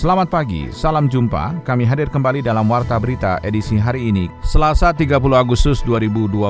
Selamat pagi, salam jumpa. Kami hadir kembali dalam Warta Berita edisi hari ini, Selasa 30 Agustus 2022.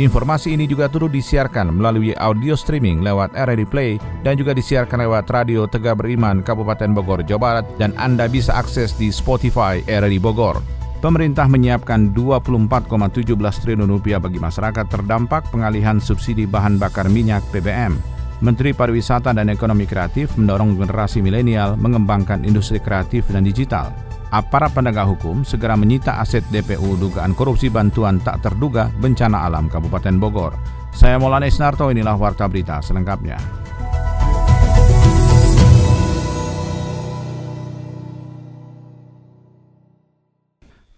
Informasi ini juga turut disiarkan melalui audio streaming lewat RRI Play dan juga disiarkan lewat Radio Tegak Beriman Kabupaten Bogor, Jawa Barat dan Anda bisa akses di Spotify RRI Bogor. Pemerintah menyiapkan 24,17 triliun rupiah bagi masyarakat terdampak pengalihan subsidi bahan bakar minyak BBM. Menteri Pariwisata dan Ekonomi Kreatif mendorong generasi milenial mengembangkan industri kreatif dan digital. Aparat penegak hukum segera menyita aset DPU dugaan korupsi bantuan tak terduga bencana alam Kabupaten Bogor. Saya Maulana Isnarto, inilah Warta Berita selengkapnya.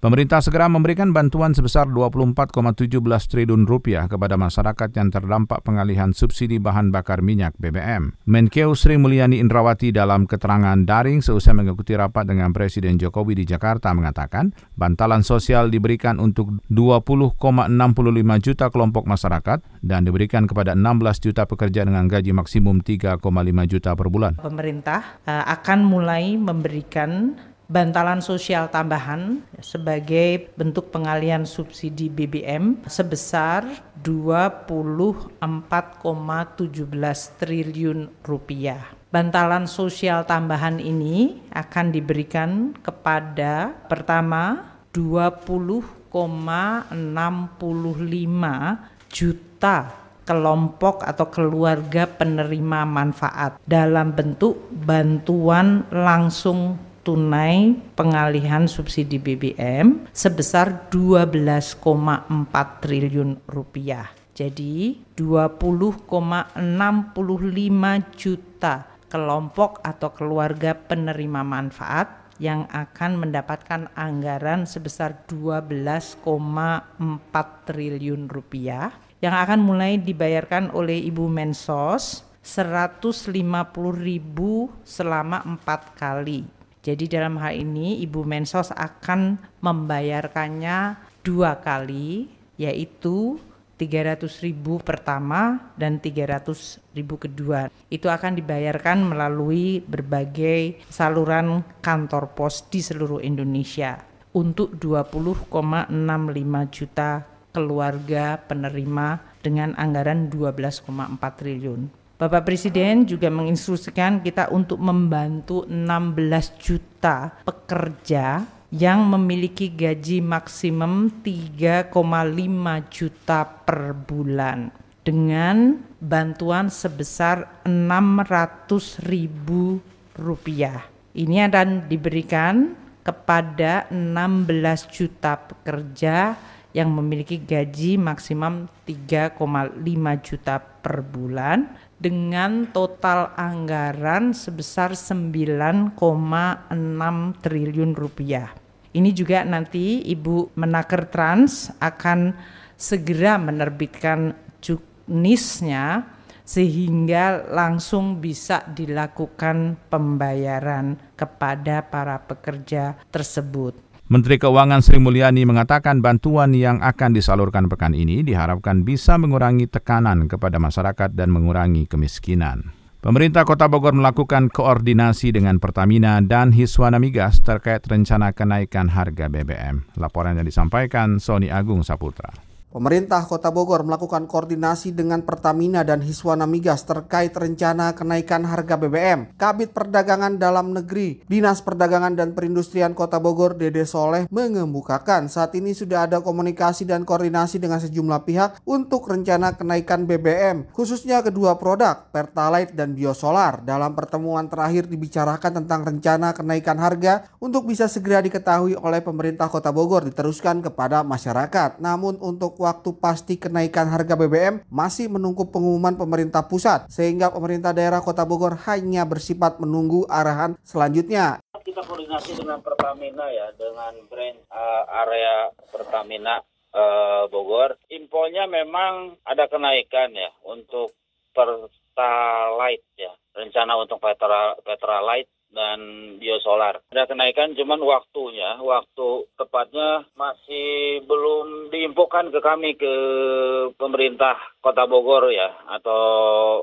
Pemerintah segera memberikan bantuan sebesar 24,17 triliun rupiah kepada masyarakat yang terdampak pengalihan subsidi bahan bakar minyak BBM. Menkeu Sri Mulyani Indrawati dalam keterangan daring seusai mengikuti rapat dengan Presiden Jokowi di Jakarta mengatakan bantalan sosial diberikan untuk 20,65 juta kelompok masyarakat dan diberikan kepada 16 juta pekerja dengan gaji maksimum 3,5 juta per bulan. Pemerintah eh, akan mulai memberikan bantalan sosial tambahan sebagai bentuk pengalian subsidi BBM sebesar 24,17 triliun rupiah. Bantalan sosial tambahan ini akan diberikan kepada pertama 20,65 juta kelompok atau keluarga penerima manfaat dalam bentuk bantuan langsung tunai pengalihan subsidi BBM sebesar 12,4 triliun rupiah. Jadi 20,65 juta kelompok atau keluarga penerima manfaat yang akan mendapatkan anggaran sebesar 12,4 triliun rupiah yang akan mulai dibayarkan oleh Ibu Mensos 150 ribu selama empat kali jadi dalam hal ini Ibu Mensos akan membayarkannya dua kali yaitu 300 ribu pertama dan 300 ribu kedua. Itu akan dibayarkan melalui berbagai saluran kantor pos di seluruh Indonesia untuk 20,65 juta keluarga penerima dengan anggaran 12,4 triliun. Bapak Presiden juga menginstruksikan kita untuk membantu 16 juta pekerja yang memiliki gaji maksimum 3,5 juta per bulan dengan bantuan sebesar 600 ribu rupiah. Ini akan diberikan kepada 16 juta pekerja yang memiliki gaji maksimum 3,5 juta per bulan dengan total anggaran sebesar 9,6 triliun rupiah. Ini juga nanti Ibu Menaker Trans akan segera menerbitkan juknisnya sehingga langsung bisa dilakukan pembayaran kepada para pekerja tersebut. Menteri Keuangan Sri Mulyani mengatakan bantuan yang akan disalurkan pekan ini diharapkan bisa mengurangi tekanan kepada masyarakat dan mengurangi kemiskinan. Pemerintah Kota Bogor melakukan koordinasi dengan Pertamina dan Hiswana Migas terkait rencana kenaikan harga BBM. Laporan yang disampaikan Sony Agung Saputra. Pemerintah Kota Bogor melakukan koordinasi dengan Pertamina dan Hiswana Migas terkait rencana kenaikan harga BBM. Kabit Perdagangan Dalam Negeri, Dinas Perdagangan dan Perindustrian Kota Bogor, Dede Soleh, mengemukakan saat ini sudah ada komunikasi dan koordinasi dengan sejumlah pihak untuk rencana kenaikan BBM, khususnya kedua produk, Pertalite dan Biosolar. Dalam pertemuan terakhir dibicarakan tentang rencana kenaikan harga untuk bisa segera diketahui oleh pemerintah Kota Bogor diteruskan kepada masyarakat. Namun untuk waktu pasti kenaikan harga BBM masih menunggu pengumuman pemerintah pusat sehingga pemerintah daerah Kota Bogor hanya bersifat menunggu arahan selanjutnya. Kita koordinasi dengan Pertamina ya, dengan brand uh, area Pertamina uh, Bogor. Infonya memang ada kenaikan ya untuk Pertalite ya. Rencana untuk Petra Petralite dan biosolar. Ada kenaikan cuman waktunya, waktu tepatnya masih belum diinfokan ke kami ke pemerintah Kota Bogor ya atau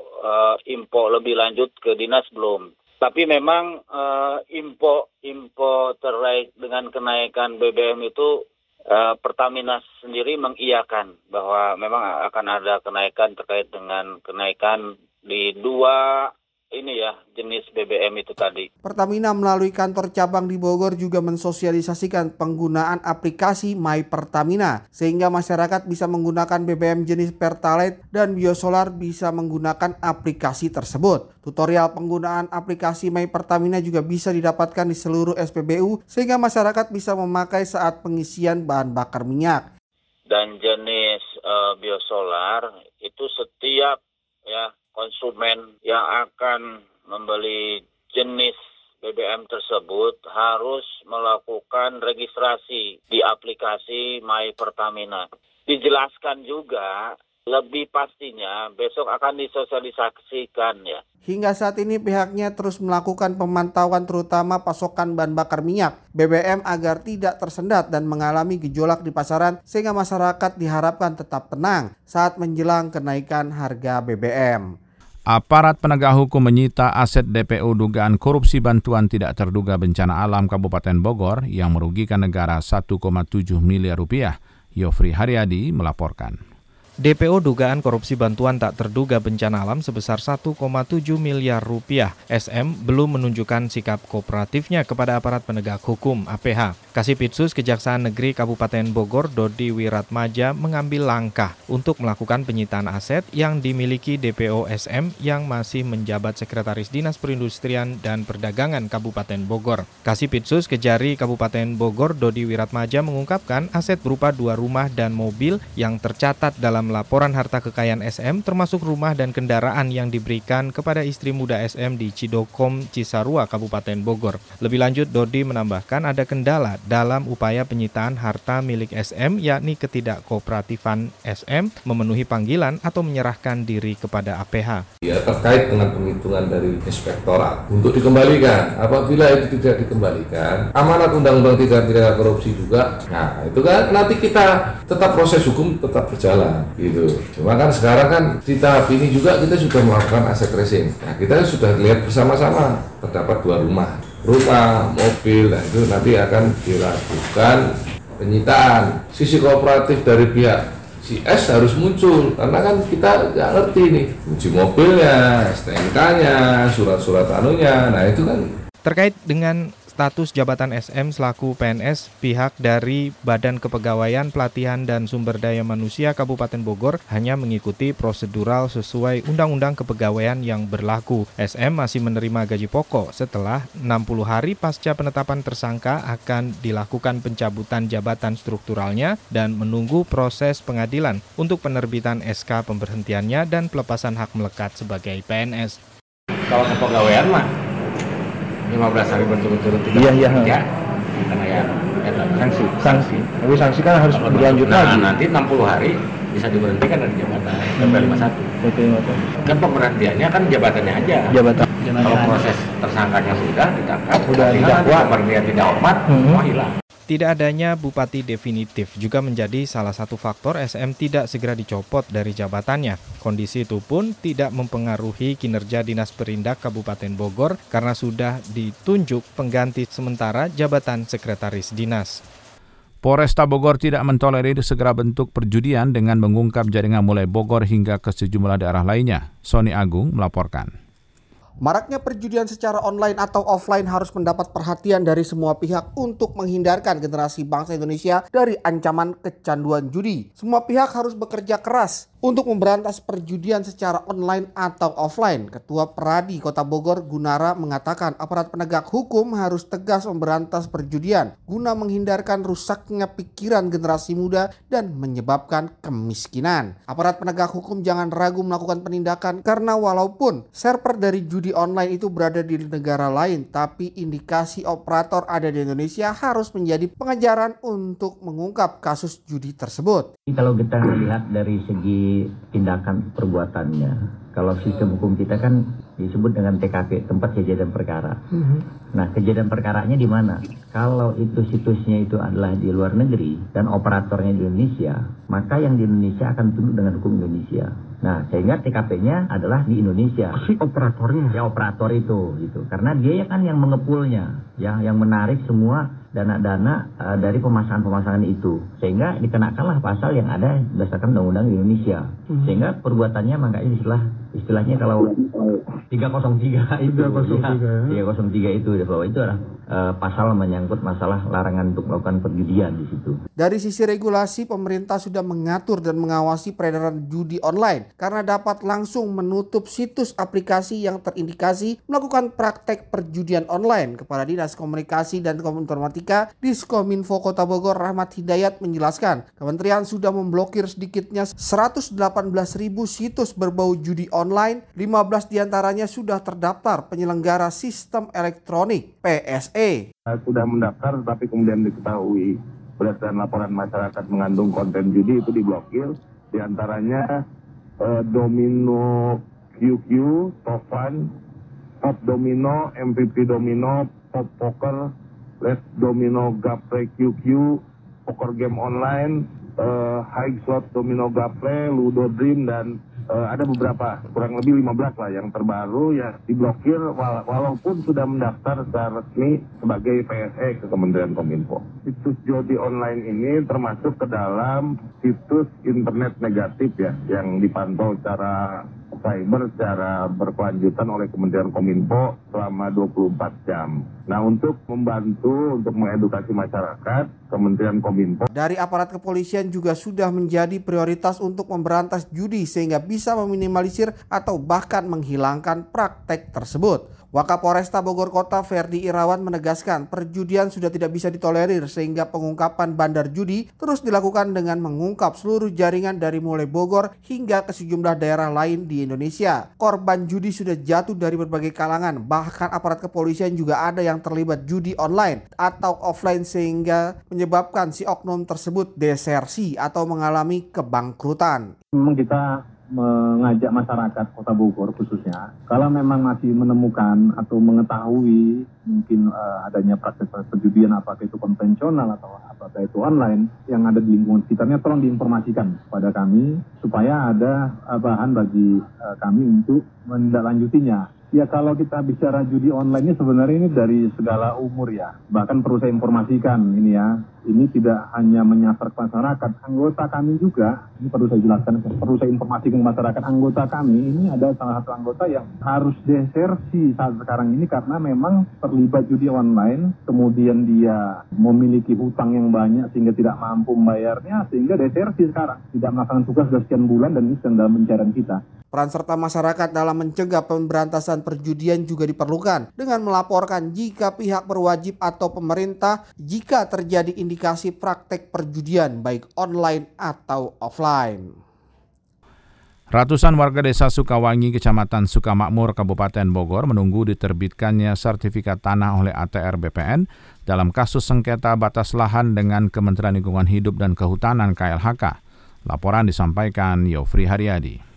uh, info lebih lanjut ke dinas belum. Tapi memang uh, info info terkait dengan kenaikan BBM itu uh, Pertamina sendiri mengiyakan bahwa memang akan ada kenaikan terkait dengan kenaikan di dua ini ya jenis BBM itu tadi. Pertamina melalui kantor cabang di Bogor juga mensosialisasikan penggunaan aplikasi My Pertamina sehingga masyarakat bisa menggunakan BBM jenis Pertalite dan biosolar bisa menggunakan aplikasi tersebut. Tutorial penggunaan aplikasi My Pertamina juga bisa didapatkan di seluruh SPBU sehingga masyarakat bisa memakai saat pengisian bahan bakar minyak. Dan jenis uh, biosolar itu setiap ya konsumen yang akan membeli jenis BBM tersebut harus melakukan registrasi di aplikasi My Pertamina. Dijelaskan juga lebih pastinya besok akan disosialisasikan ya. Hingga saat ini pihaknya terus melakukan pemantauan terutama pasokan bahan bakar minyak BBM agar tidak tersendat dan mengalami gejolak di pasaran sehingga masyarakat diharapkan tetap tenang saat menjelang kenaikan harga BBM. Aparat penegak hukum menyita aset DPO dugaan korupsi bantuan tidak terduga bencana alam Kabupaten Bogor yang merugikan negara 1,7 miliar rupiah. Yofri Haryadi melaporkan. DPO dugaan korupsi bantuan tak terduga bencana alam sebesar 1,7 miliar rupiah. SM belum menunjukkan sikap kooperatifnya kepada aparat penegak hukum APH. Kasipitsus Kejaksaan Negeri Kabupaten Bogor Dodi Wiratmaja mengambil langkah untuk melakukan penyitaan aset yang dimiliki DPO SM yang masih menjabat Sekretaris Dinas Perindustrian dan Perdagangan Kabupaten Bogor. Kasipitsus Kejari Kabupaten Bogor Dodi Wiratmaja mengungkapkan aset berupa dua rumah dan mobil yang tercatat dalam laporan harta kekayaan SM termasuk rumah dan kendaraan yang diberikan kepada istri muda SM di Cidokom, Cisarua, Kabupaten Bogor. Lebih lanjut, Dodi menambahkan ada kendala dalam upaya penyitaan harta milik SM yakni ketidakkooperatifan SM memenuhi panggilan atau menyerahkan diri kepada APH. Ya, terkait dengan penghitungan dari inspektorat untuk dikembalikan. Apabila itu tidak dikembalikan, amanat undang-undang tidak pidana korupsi juga. Nah, itu kan nanti kita tetap proses hukum tetap berjalan gitu. Cuma kan sekarang kan di tahap ini juga kita sudah melakukan aset tracing. Nah kita sudah lihat bersama-sama terdapat dua rumah, rumah, mobil, nah itu nanti akan dilakukan penyitaan. Sisi kooperatif dari pihak si S harus muncul karena kan kita nggak ngerti nih uji mobilnya, STNK-nya, surat-surat anunya, nah itu kan terkait dengan status jabatan SM selaku PNS, pihak dari Badan Kepegawaian Pelatihan dan Sumber Daya Manusia Kabupaten Bogor hanya mengikuti prosedural sesuai Undang-Undang Kepegawaian yang berlaku. SM masih menerima gaji pokok setelah 60 hari pasca penetapan tersangka akan dilakukan pencabutan jabatan strukturalnya dan menunggu proses pengadilan untuk penerbitan SK pemberhentiannya dan pelepasan hak melekat sebagai PNS. Kalau kepegawaian mah 15 hari berturut-turut tidak iya, iya. ya. Karena ya, ya sanksi. Sanksi. Tapi sanksi kan harus Kalau berlanjut nah, lagi. Nanti 60 hari bisa diberhentikan dari jabatan PP 51 PP 51 kan pemberhentiannya kan jabatannya aja. Jabatan. Kalau proses tersangkanya sudah ditangkap sudah didakwa. Pemberhentian tidak hormat hmm. semua hilang tidak adanya bupati definitif juga menjadi salah satu faktor SM tidak segera dicopot dari jabatannya. Kondisi itu pun tidak mempengaruhi kinerja Dinas Perindak Kabupaten Bogor karena sudah ditunjuk pengganti sementara jabatan sekretaris dinas. Polresta Bogor tidak mentolerir segera bentuk perjudian dengan mengungkap jaringan mulai Bogor hingga ke sejumlah daerah lainnya. Sony Agung melaporkan. Maraknya perjudian secara online atau offline harus mendapat perhatian dari semua pihak untuk menghindarkan generasi bangsa Indonesia dari ancaman kecanduan judi. Semua pihak harus bekerja keras untuk memberantas perjudian secara online atau offline, Ketua Peradi Kota Bogor Gunara mengatakan aparat penegak hukum harus tegas memberantas perjudian guna menghindarkan rusaknya pikiran generasi muda dan menyebabkan kemiskinan. Aparat penegak hukum jangan ragu melakukan penindakan karena walaupun server dari judi online itu berada di negara lain, tapi indikasi operator ada di Indonesia harus menjadi pengejaran untuk mengungkap kasus judi tersebut. Kalau kita melihat dari segi dari tindakan perbuatannya. Kalau sistem hukum kita kan disebut dengan TKP, tempat kejadian perkara. Mm-hmm. Nah, kejadian perkaranya di mana? Kalau itu situsnya itu adalah di luar negeri dan operatornya di Indonesia, maka yang di Indonesia akan tunduk dengan hukum Indonesia. Nah, sehingga TKP-nya adalah di Indonesia. Si operatornya? Ya, operator itu, gitu. Karena dia kan yang mengepulnya, ya, yang menarik semua dana-dana uh, dari pemasangan-pemasangan itu sehingga dikenakanlah pasal yang ada berdasarkan undang-undang Indonesia hmm. sehingga perbuatannya makanya istilah istilahnya kalau 303 itu 303 ya, 303 itu bahwa itu adalah uh, pasal menyangkut masalah larangan untuk melakukan perjudian di situ. Dari sisi regulasi pemerintah sudah mengatur dan mengawasi peredaran judi online karena dapat langsung menutup situs aplikasi yang terindikasi melakukan praktek perjudian online. Kepada Dinas Komunikasi dan Informatika Diskominfo Kota Bogor Rahmat Hidayat menjelaskan kementerian sudah memblokir sedikitnya 118.000 situs berbau judi online, 15 di antaranya sudah terdaftar penyelenggara sistem elektronik PSE. Sudah mendaftar tapi kemudian diketahui berdasarkan laporan masyarakat mengandung konten judi itu diblokir. Di antaranya eh, Domino QQ, Tofan, Pop Domino, MVP Domino, Pop Poker, Let's Domino Gapre QQ, Poker Game Online, eh, High Slot Domino Gapre, Ludo Dream, dan uh, ada beberapa kurang lebih 15 lah yang terbaru ya diblokir wala walaupun sudah mendaftar secara resmi sebagai PSE ke Kementerian Kominfo. Situs jodi online ini termasuk ke dalam situs internet negatif ya yang dipantau secara cyber secara berkelanjutan oleh Kementerian Kominfo selama 24 jam. Nah untuk membantu untuk mengedukasi masyarakat, Kementerian Kominfo dari aparat kepolisian juga sudah menjadi prioritas untuk memberantas judi sehingga bisa meminimalisir atau bahkan menghilangkan praktek tersebut. Wakapolresta Bogor Kota Ferdi Irawan menegaskan perjudian sudah tidak bisa ditolerir sehingga pengungkapan bandar judi terus dilakukan dengan mengungkap seluruh jaringan dari mulai Bogor hingga ke sejumlah daerah lain di Indonesia. Korban judi sudah jatuh dari berbagai kalangan, bahkan aparat kepolisian juga ada yang terlibat judi online atau offline sehingga menyebabkan si oknum tersebut desersi atau mengalami kebangkrutan. Memang kita mengajak masyarakat Kota Bogor khususnya, kalau memang masih menemukan atau mengetahui mungkin uh, adanya praktek perjudian apakah itu konvensional atau apakah itu online yang ada di lingkungan sekitarnya, tolong diinformasikan kepada kami supaya ada uh, bahan bagi uh, kami untuk menindaklanjutinya Ya kalau kita bicara judi online ini sebenarnya ini dari segala umur ya. Bahkan perlu saya informasikan ini ya. Ini tidak hanya menyasar masyarakat, anggota kami juga, ini perlu saya jelaskan, perlu saya informasikan ke masyarakat, anggota kami ini ada salah satu anggota yang harus desersi saat sekarang ini karena memang terlibat judi online, kemudian dia memiliki hutang yang banyak sehingga tidak mampu membayarnya, sehingga desersi sekarang, tidak melaksanakan tugas sudah sekian bulan dan ini sedang dalam pencarian kita. Peran serta masyarakat dalam mencegah pemberantasan perjudian juga diperlukan dengan melaporkan jika pihak berwajib atau pemerintah jika terjadi indikasi praktek perjudian baik online atau offline. Ratusan warga desa Sukawangi, Kecamatan Sukamakmur, Kabupaten Bogor menunggu diterbitkannya sertifikat tanah oleh ATR BPN dalam kasus sengketa batas lahan dengan Kementerian Lingkungan Hidup dan Kehutanan KLHK. Laporan disampaikan Yofri Haryadi.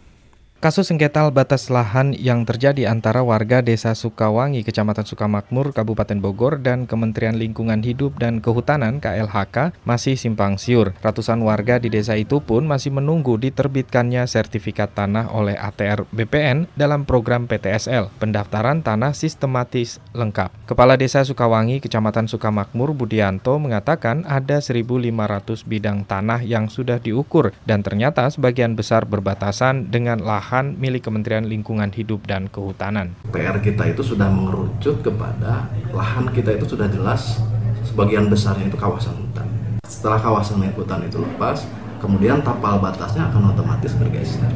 Kasus sengketa batas lahan yang terjadi antara warga Desa Sukawangi, Kecamatan Sukamakmur, Kabupaten Bogor, dan Kementerian Lingkungan Hidup dan Kehutanan KLHK masih simpang siur. Ratusan warga di desa itu pun masih menunggu diterbitkannya sertifikat tanah oleh ATR BPN dalam program PTSL, pendaftaran tanah sistematis lengkap. Kepala Desa Sukawangi, Kecamatan Sukamakmur, Budianto mengatakan ada 1.500 bidang tanah yang sudah diukur dan ternyata sebagian besar berbatasan dengan lahan lahan milik Kementerian Lingkungan Hidup dan Kehutanan. PR kita itu sudah mengerucut kepada lahan kita itu sudah jelas sebagian besarnya itu kawasan hutan. Setelah kawasan hutan itu lepas, kemudian tapal batasnya akan otomatis bergeser.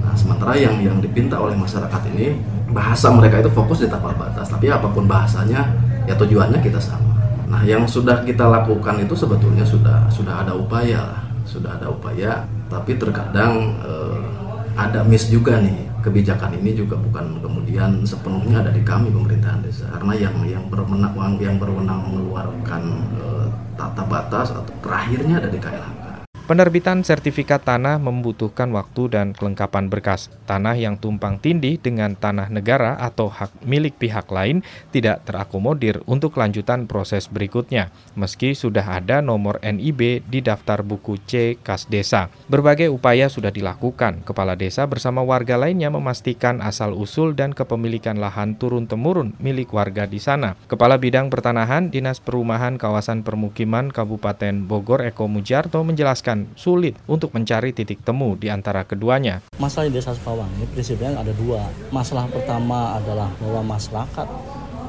Nah, sementara yang yang dipinta oleh masyarakat ini bahasa mereka itu fokus di tapal batas, tapi apa pun bahasanya ya tujuannya kita sama. Nah, yang sudah kita lakukan itu sebetulnya sudah sudah ada upaya sudah ada upaya, tapi terkadang eh, ada miss juga nih kebijakan ini juga bukan kemudian sepenuhnya ada di kami pemerintahan desa karena yang yang berwenang yang berwenang mengeluarkan e, tata batas atau terakhirnya ada di KLHK. Penerbitan sertifikat tanah membutuhkan waktu dan kelengkapan berkas. Tanah yang tumpang tindih dengan tanah negara atau hak milik pihak lain tidak terakomodir untuk lanjutan proses berikutnya, meski sudah ada nomor NIB di daftar buku C kas desa. Berbagai upaya sudah dilakukan. Kepala desa bersama warga lainnya memastikan asal-usul dan kepemilikan lahan turun-temurun milik warga di sana. Kepala Bidang Pertanahan Dinas Perumahan Kawasan Permukiman Kabupaten Bogor Eko Mujarto menjelaskan sulit untuk mencari titik temu di antara keduanya. Masalah di Desa Sukawangi prinsipnya ada dua. Masalah pertama adalah bahwa masyarakat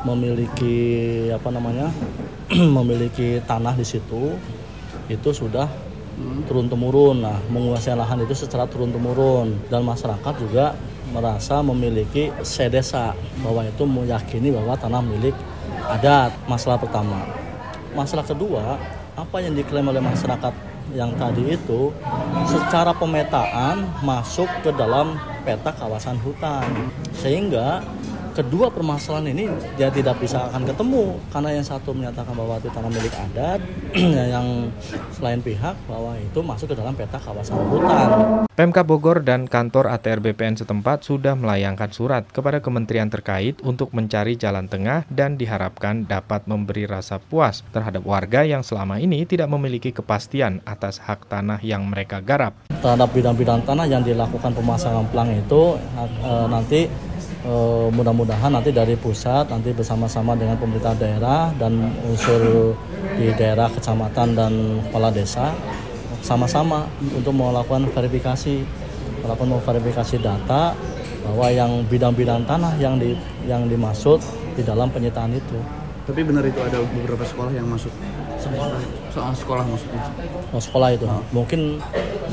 memiliki apa namanya memiliki tanah di situ itu sudah turun temurun. Nah, menguasai lahan itu secara turun temurun dan masyarakat juga merasa memiliki sedesa bahwa itu meyakini bahwa tanah milik adat. Masalah pertama. Masalah kedua, apa yang diklaim oleh masyarakat yang tadi itu secara pemetaan masuk ke dalam peta kawasan hutan. Sehingga kedua permasalahan ini dia tidak bisa akan ketemu karena yang satu menyatakan bahwa itu tanah milik adat yang selain pihak bahwa itu masuk ke dalam peta kawasan hutan. Pemkab Bogor dan kantor ATR BPN setempat sudah melayangkan surat kepada kementerian terkait untuk mencari jalan tengah dan diharapkan dapat memberi rasa puas terhadap warga yang selama ini tidak memiliki kepastian atas hak tanah yang mereka garap. Terhadap bidang-bidang tanah yang dilakukan pemasangan pelang itu eh, nanti Eh, mudah-mudahan nanti dari pusat nanti bersama-sama dengan pemerintah daerah dan unsur di daerah kecamatan dan kepala desa sama-sama untuk melakukan verifikasi melakukan verifikasi data bahwa yang bidang-bidang tanah yang di yang dimaksud di dalam penyitaan itu. Tapi benar itu ada beberapa sekolah yang masuk. Sekolah, soal sekolah maksudnya. Oh, sekolah itu. Hmm. Mungkin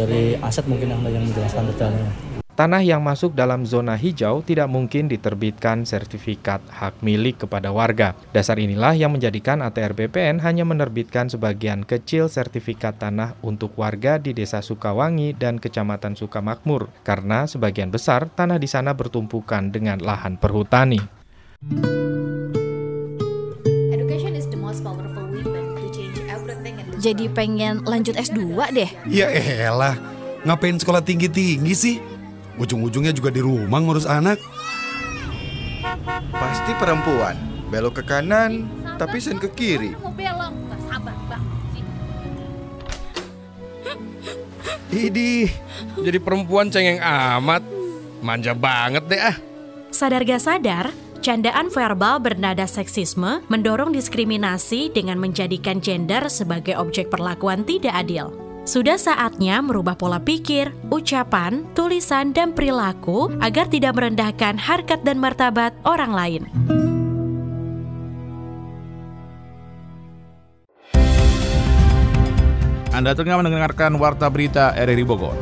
dari aset mungkin yang yang menjelaskan detailnya. Tanah yang masuk dalam zona hijau tidak mungkin diterbitkan sertifikat hak milik kepada warga. Dasar inilah yang menjadikan ATR BPN hanya menerbitkan sebagian kecil sertifikat tanah untuk warga di Desa Sukawangi dan Kecamatan Sukamakmur, karena sebagian besar tanah di sana bertumpukan dengan lahan perhutani. Jadi pengen lanjut S2 deh? Ya elah, ngapain sekolah tinggi-tinggi sih? Ujung-ujungnya juga di rumah ngurus anak. Pasti perempuan. Belok ke kanan, tapi sen ke kiri. Idi, jadi perempuan cengeng amat. Manja banget deh ah. Sadar gak sadar, candaan verbal bernada seksisme mendorong diskriminasi dengan menjadikan gender sebagai objek perlakuan tidak adil. Sudah saatnya merubah pola pikir, ucapan, tulisan, dan perilaku agar tidak merendahkan harkat dan martabat orang lain. Anda tengah mendengarkan Warta Berita RRI Bogor.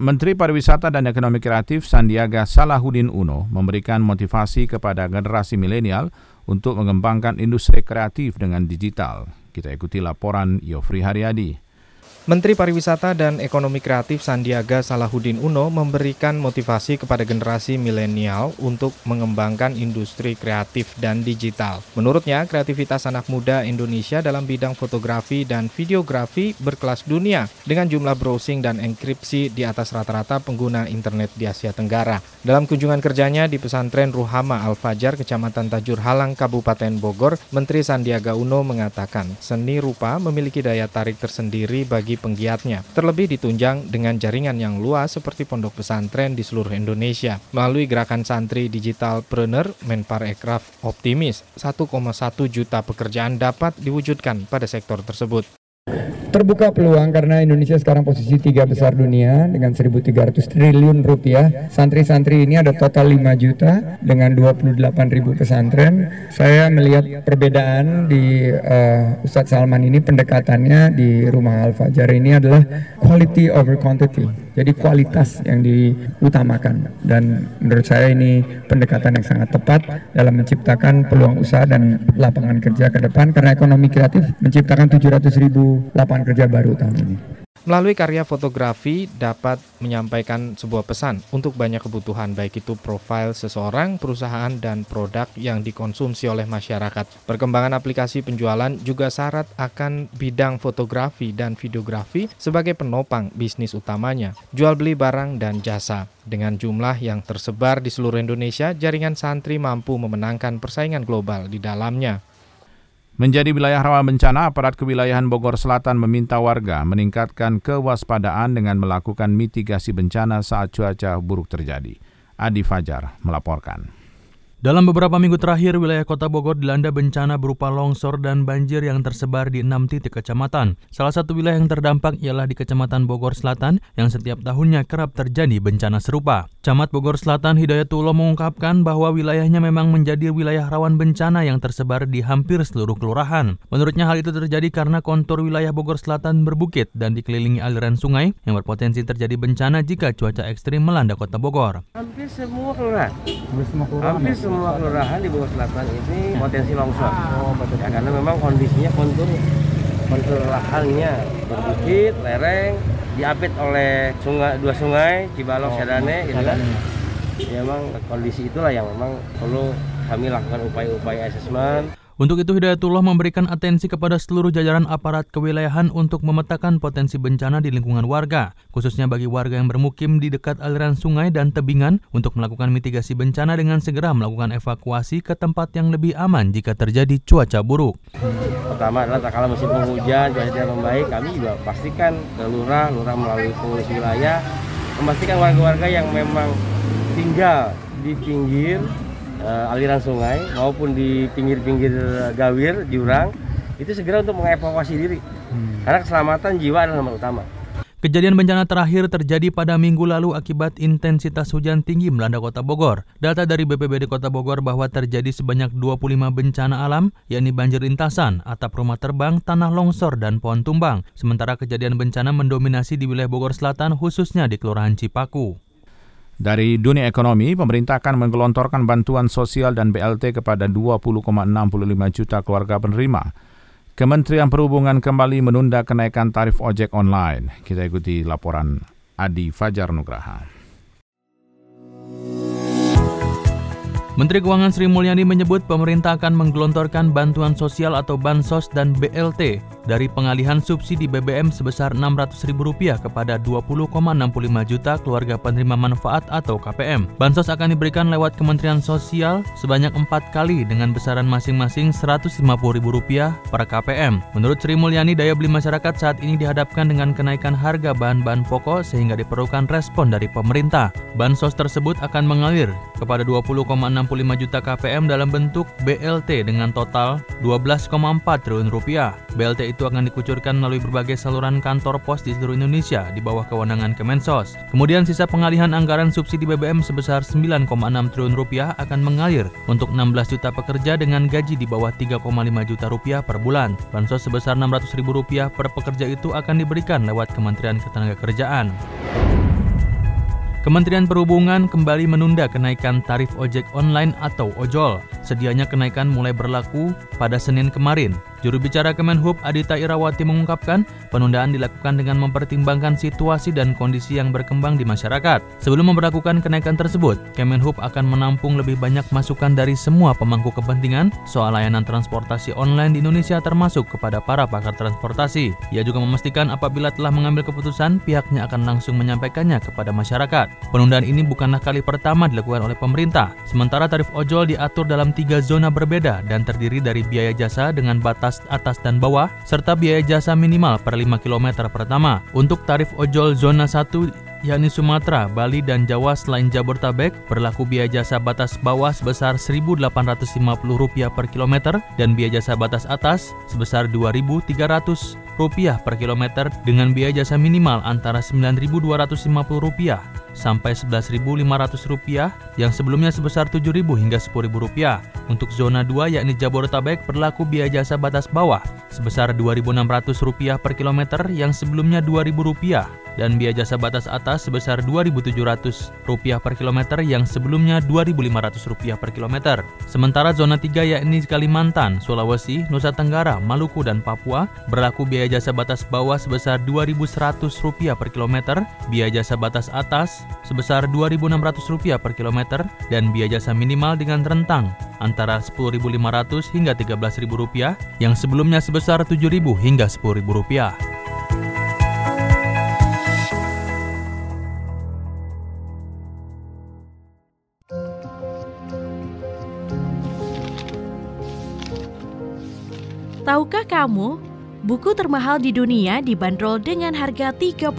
Menteri Pariwisata dan Ekonomi Kreatif Sandiaga Salahuddin Uno memberikan motivasi kepada generasi milenial untuk mengembangkan industri kreatif dengan digital. Kita ikuti laporan Yofri Haryadi. Menteri Pariwisata dan Ekonomi Kreatif Sandiaga Salahuddin Uno memberikan motivasi kepada generasi milenial untuk mengembangkan industri kreatif dan digital. Menurutnya, kreativitas anak muda Indonesia dalam bidang fotografi dan videografi berkelas dunia dengan jumlah browsing dan enkripsi di atas rata-rata pengguna internet di Asia Tenggara. Dalam kunjungan kerjanya di pesantren Ruhama Al-Fajar, Kecamatan Tajur Halang, Kabupaten Bogor, Menteri Sandiaga Uno mengatakan seni rupa memiliki daya tarik tersendiri bagi penggiatnya. Terlebih ditunjang dengan jaringan yang luas seperti pondok pesantren di seluruh Indonesia. Melalui gerakan santri digital preneur, Menparekraf optimis 1,1 juta pekerjaan dapat diwujudkan pada sektor tersebut. Terbuka peluang karena Indonesia sekarang posisi tiga besar dunia dengan 1.300 triliun rupiah. Santri-santri ini ada total 5 juta dengan 28 ribu pesantren. Saya melihat perbedaan di uh, Ustadz Salman ini pendekatannya di Rumah Al-Fajar ini adalah quality over quantity. Jadi kualitas yang diutamakan. Dan menurut saya ini pendekatan yang sangat tepat dalam menciptakan peluang usaha dan lapangan kerja ke depan. Karena ekonomi kreatif menciptakan 700 ribu lapangan kerja baru tahun ini. Melalui karya fotografi dapat menyampaikan sebuah pesan untuk banyak kebutuhan baik itu profil seseorang, perusahaan dan produk yang dikonsumsi oleh masyarakat. Perkembangan aplikasi penjualan juga syarat akan bidang fotografi dan videografi sebagai penopang bisnis utamanya, jual beli barang dan jasa. Dengan jumlah yang tersebar di seluruh Indonesia, jaringan santri mampu memenangkan persaingan global di dalamnya. Menjadi wilayah rawan bencana, aparat kewilayahan Bogor Selatan meminta warga meningkatkan kewaspadaan dengan melakukan mitigasi bencana saat cuaca buruk terjadi. Adi Fajar melaporkan. Dalam beberapa minggu terakhir, wilayah kota Bogor dilanda bencana berupa longsor dan banjir yang tersebar di enam titik kecamatan. Salah satu wilayah yang terdampak ialah di Kecamatan Bogor Selatan yang setiap tahunnya kerap terjadi bencana serupa. Camat Bogor Selatan Hidayatullah mengungkapkan bahwa wilayahnya memang menjadi wilayah rawan bencana yang tersebar di hampir seluruh kelurahan. Menurutnya hal itu terjadi karena kontur wilayah Bogor Selatan berbukit dan dikelilingi aliran sungai yang berpotensi terjadi bencana jika cuaca ekstrim melanda kota Bogor. Hampir semua kelurahan. Hampir semua kelurahan. Hampir ya? Semua kelurahan di Bogor Selatan ini potensi longsor. Oh, ya, karena memang kondisinya kontur kontur lahannya berbukit, lereng, diapit oleh sungai dua sungai Cibalok, oh, Sadane, itu kan. Ya memang kondisi itulah yang memang perlu kami lakukan upaya-upaya asesmen. Untuk itu Hidayatullah memberikan atensi kepada seluruh jajaran aparat kewilayahan untuk memetakan potensi bencana di lingkungan warga, khususnya bagi warga yang bermukim di dekat aliran sungai dan tebingan untuk melakukan mitigasi bencana dengan segera melakukan evakuasi ke tempat yang lebih aman jika terjadi cuaca buruk. Pertama adalah kalau musim penghujan, cuaca tidak membaik, kami juga pastikan ke lurah, lurah melalui pengurus wilayah, memastikan warga-warga yang memang tinggal di pinggir uh, aliran sungai maupun di pinggir-pinggir gawir jurang itu segera untuk mengevakuasi diri hmm. karena keselamatan jiwa adalah nomor utama. Kejadian bencana terakhir terjadi pada minggu lalu akibat intensitas hujan tinggi melanda kota Bogor. Data dari BPBD Kota Bogor bahwa terjadi sebanyak 25 bencana alam, yakni banjir lintasan, atap rumah terbang, tanah longsor, dan pohon tumbang. Sementara kejadian bencana mendominasi di wilayah Bogor Selatan, khususnya di Kelurahan Cipaku. Dari dunia ekonomi, pemerintah akan menggelontorkan bantuan sosial dan BLT kepada 20,65 juta keluarga penerima. Kementerian Perhubungan kembali menunda kenaikan tarif ojek online. Kita ikuti laporan Adi Fajar Nugraha. Menteri Keuangan Sri Mulyani menyebut pemerintah akan menggelontorkan bantuan sosial atau bansos dan BLT dari pengalihan subsidi BBM sebesar Rp600.000 kepada 20,65 juta keluarga penerima manfaat atau KPM. Bansos akan diberikan lewat Kementerian Sosial sebanyak empat kali dengan besaran masing-masing Rp150.000 per KPM. Menurut Sri Mulyani, daya beli masyarakat saat ini dihadapkan dengan kenaikan harga bahan-bahan pokok sehingga diperlukan respon dari pemerintah. Bansos tersebut akan mengalir kepada 20,65 juta KPM dalam bentuk BLT dengan total 12,4 triliun rupiah. BLT itu itu akan dikucurkan melalui berbagai saluran kantor pos di seluruh Indonesia di bawah kewenangan Kemensos. Kemudian sisa pengalihan anggaran subsidi BBM sebesar 9,6 triliun rupiah akan mengalir untuk 16 juta pekerja dengan gaji di bawah 3,5 juta rupiah per bulan. Bansos sebesar 600 ribu rupiah per pekerja itu akan diberikan lewat Kementerian Ketenagakerjaan. Kementerian Perhubungan kembali menunda kenaikan tarif ojek online atau ojol. Sedianya kenaikan mulai berlaku pada Senin kemarin. Juru bicara Kemenhub Adita Irawati mengungkapkan penundaan dilakukan dengan mempertimbangkan situasi dan kondisi yang berkembang di masyarakat. Sebelum memperlakukan kenaikan tersebut, Kemenhub akan menampung lebih banyak masukan dari semua pemangku kepentingan soal layanan transportasi online di Indonesia termasuk kepada para pakar transportasi. Ia juga memastikan apabila telah mengambil keputusan, pihaknya akan langsung menyampaikannya kepada masyarakat. Penundaan ini bukanlah kali pertama dilakukan oleh pemerintah. Sementara tarif ojol diatur dalam tiga zona berbeda dan terdiri dari biaya jasa dengan batas batas atas dan bawah, serta biaya jasa minimal per 5 km pertama. Untuk tarif ojol zona 1 yakni Sumatera, Bali, dan Jawa selain Jabodetabek berlaku biaya jasa batas bawah sebesar Rp1.850 per kilometer dan biaya jasa batas atas sebesar Rp2.300 per kilometer dengan biaya jasa minimal antara Rp9.250 sampai Rp11.500 yang sebelumnya sebesar Rp7.000 hingga Rp10.000. Untuk zona 2 yakni Jabodetabek berlaku biaya jasa batas bawah sebesar Rp2.600 per kilometer yang sebelumnya Rp2.000 dan biaya jasa batas atas sebesar Rp2.700 per kilometer yang sebelumnya Rp2.500 per kilometer. Sementara zona 3 yakni Kalimantan, Sulawesi, Nusa Tenggara, Maluku, dan Papua berlaku biaya jasa batas bawah sebesar Rp2.100 per kilometer, biaya jasa batas atas sebesar Rp2.600 per kilometer, dan biaya jasa minimal dengan rentang antara Rp10.500 hingga Rp13.000 yang sebelumnya sebesar Rp7.000 hingga Rp10.000. Tahukah kamu, buku termahal di dunia dibanderol dengan harga 30,8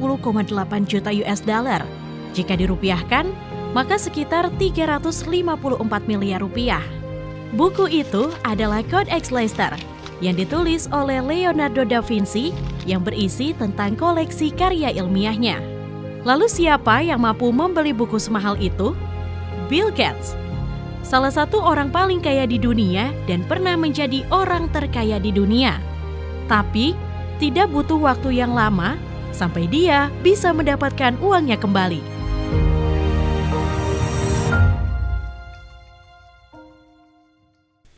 juta US dollar. Jika dirupiahkan, maka sekitar 354 miliar rupiah. Buku itu adalah Codex Leicester yang ditulis oleh Leonardo da Vinci yang berisi tentang koleksi karya ilmiahnya. Lalu siapa yang mampu membeli buku semahal itu? Bill Gates salah satu orang paling kaya di dunia dan pernah menjadi orang terkaya di dunia. Tapi, tidak butuh waktu yang lama sampai dia bisa mendapatkan uangnya kembali.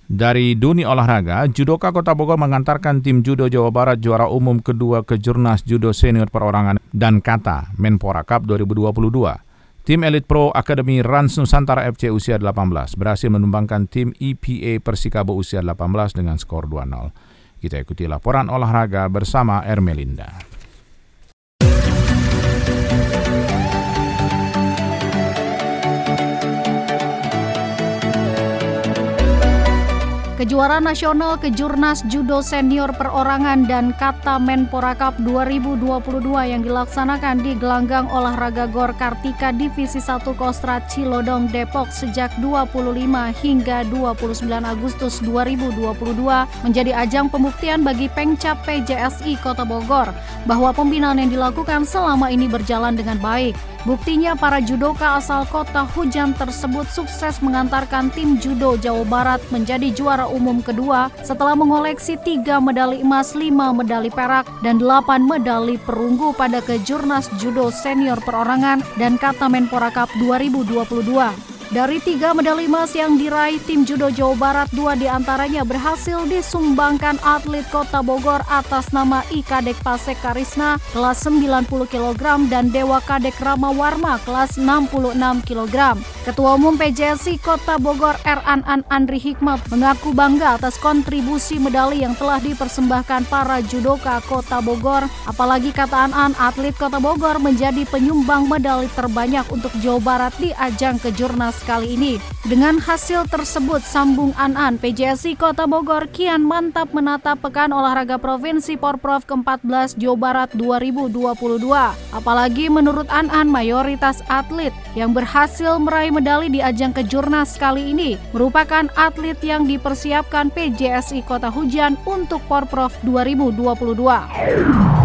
Dari dunia olahraga, judoka Kota Bogor mengantarkan tim judo Jawa Barat juara umum kedua ke Jurnas Judo Senior Perorangan dan Kata Menpora Cup 2022. Tim Elite Pro Akademi Rans Nusantara FC usia 18 berhasil menumbangkan tim EPA Persikabo usia 18 dengan skor 2-0. Kita ikuti laporan olahraga bersama Ermelinda. Kejuaraan Nasional Kejurnas Judo Senior Perorangan dan Kata Menpora Cup 2022 yang dilaksanakan di Gelanggang Olahraga Gor Kartika Divisi 1 Kostrat Cilodong Depok sejak 25 hingga 29 Agustus 2022 menjadi ajang pembuktian bagi Pengcap PJSI Kota Bogor bahwa pembinaan yang dilakukan selama ini berjalan dengan baik. Buktinya para judoka asal kota Hujan tersebut sukses mengantarkan tim judo Jawa Barat menjadi juara umum kedua setelah mengoleksi tiga medali emas, lima medali perak, dan delapan medali perunggu pada kejurnas judo senior perorangan dan kata Menpora Cup 2022. Dari tiga medali emas yang diraih tim judo Jawa Barat, dua di antaranya berhasil disumbangkan atlet kota Bogor atas nama Ika Dek Pasek Karisna kelas 90 kg dan Dewa Kadek Rama Warma kelas 66 kg. Ketua Umum PJSI Kota Bogor R. An Andri Hikmat mengaku bangga atas kontribusi medali yang telah dipersembahkan para judoka Kota Bogor. Apalagi kata An atlet Kota Bogor menjadi penyumbang medali terbanyak untuk Jawa Barat di ajang kejurnas kali ini. Dengan hasil tersebut, sambung An-An, PJSI Kota Bogor kian mantap menatap Pekan Olahraga Provinsi Porprov ke-14 Jawa Barat 2022. Apalagi menurut An-An, mayoritas atlet yang berhasil meraih medali di ajang kejurnas kali ini merupakan atlet yang dipersiapkan PJSI Kota Hujan untuk Porprov 2022.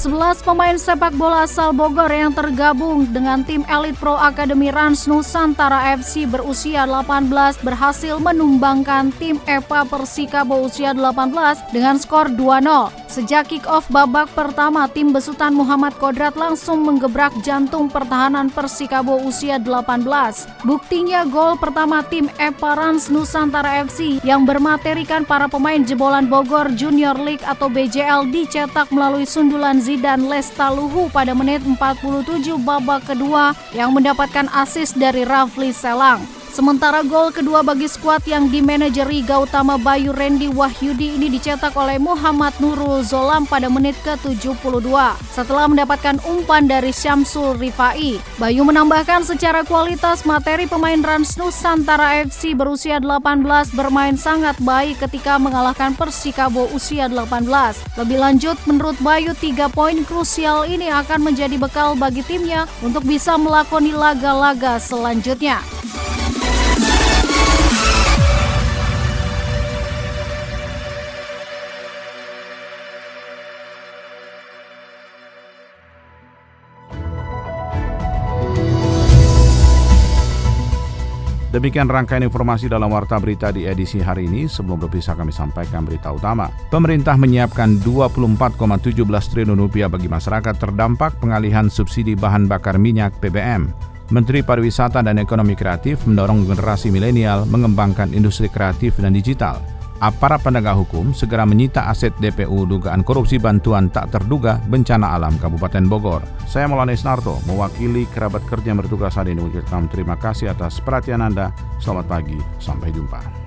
11 pemain sepak bola asal Bogor yang tergabung dengan tim Elite Pro Academy Rans Nusantara FC berusia 18 berhasil menumbangkan tim EPA Persikabo usia 18 dengan skor 2-0. Sejak kick-off babak pertama, tim besutan Muhammad Kodrat langsung menggebrak jantung pertahanan Persikabo usia 18. Buktinya gol pertama tim EPA Rans Nusantara FC yang bermaterikan para pemain jebolan Bogor Junior League atau BJL dicetak melalui sundulan dan Lestaluhu pada menit 47 babak kedua yang mendapatkan asis dari Rafli Selang. Sementara gol kedua bagi skuad yang dimanajeri Gautama Bayu Randy Wahyudi ini dicetak oleh Muhammad Nurul Zolam pada menit ke-72 setelah mendapatkan umpan dari Syamsul Rifai. Bayu menambahkan secara kualitas materi pemain Rans Nusantara FC berusia 18 bermain sangat baik ketika mengalahkan Persikabo usia 18. Lebih lanjut, menurut Bayu, tiga poin krusial ini akan menjadi bekal bagi timnya untuk bisa melakoni laga-laga selanjutnya. Demikian rangkaian informasi dalam Warta Berita di edisi hari ini. Sebelum berpisah kami sampaikan berita utama. Pemerintah menyiapkan 24,17 triliun rupiah bagi masyarakat terdampak pengalihan subsidi bahan bakar minyak BBM. Menteri Pariwisata dan Ekonomi Kreatif mendorong generasi milenial mengembangkan industri kreatif dan digital aparat penegak hukum segera menyita aset DPU dugaan korupsi bantuan tak terduga bencana alam Kabupaten Bogor. Saya Maulana Isnarto, mewakili kerabat kerja yang bertugas hari ini terima kasih atas perhatian Anda. Selamat pagi, sampai jumpa.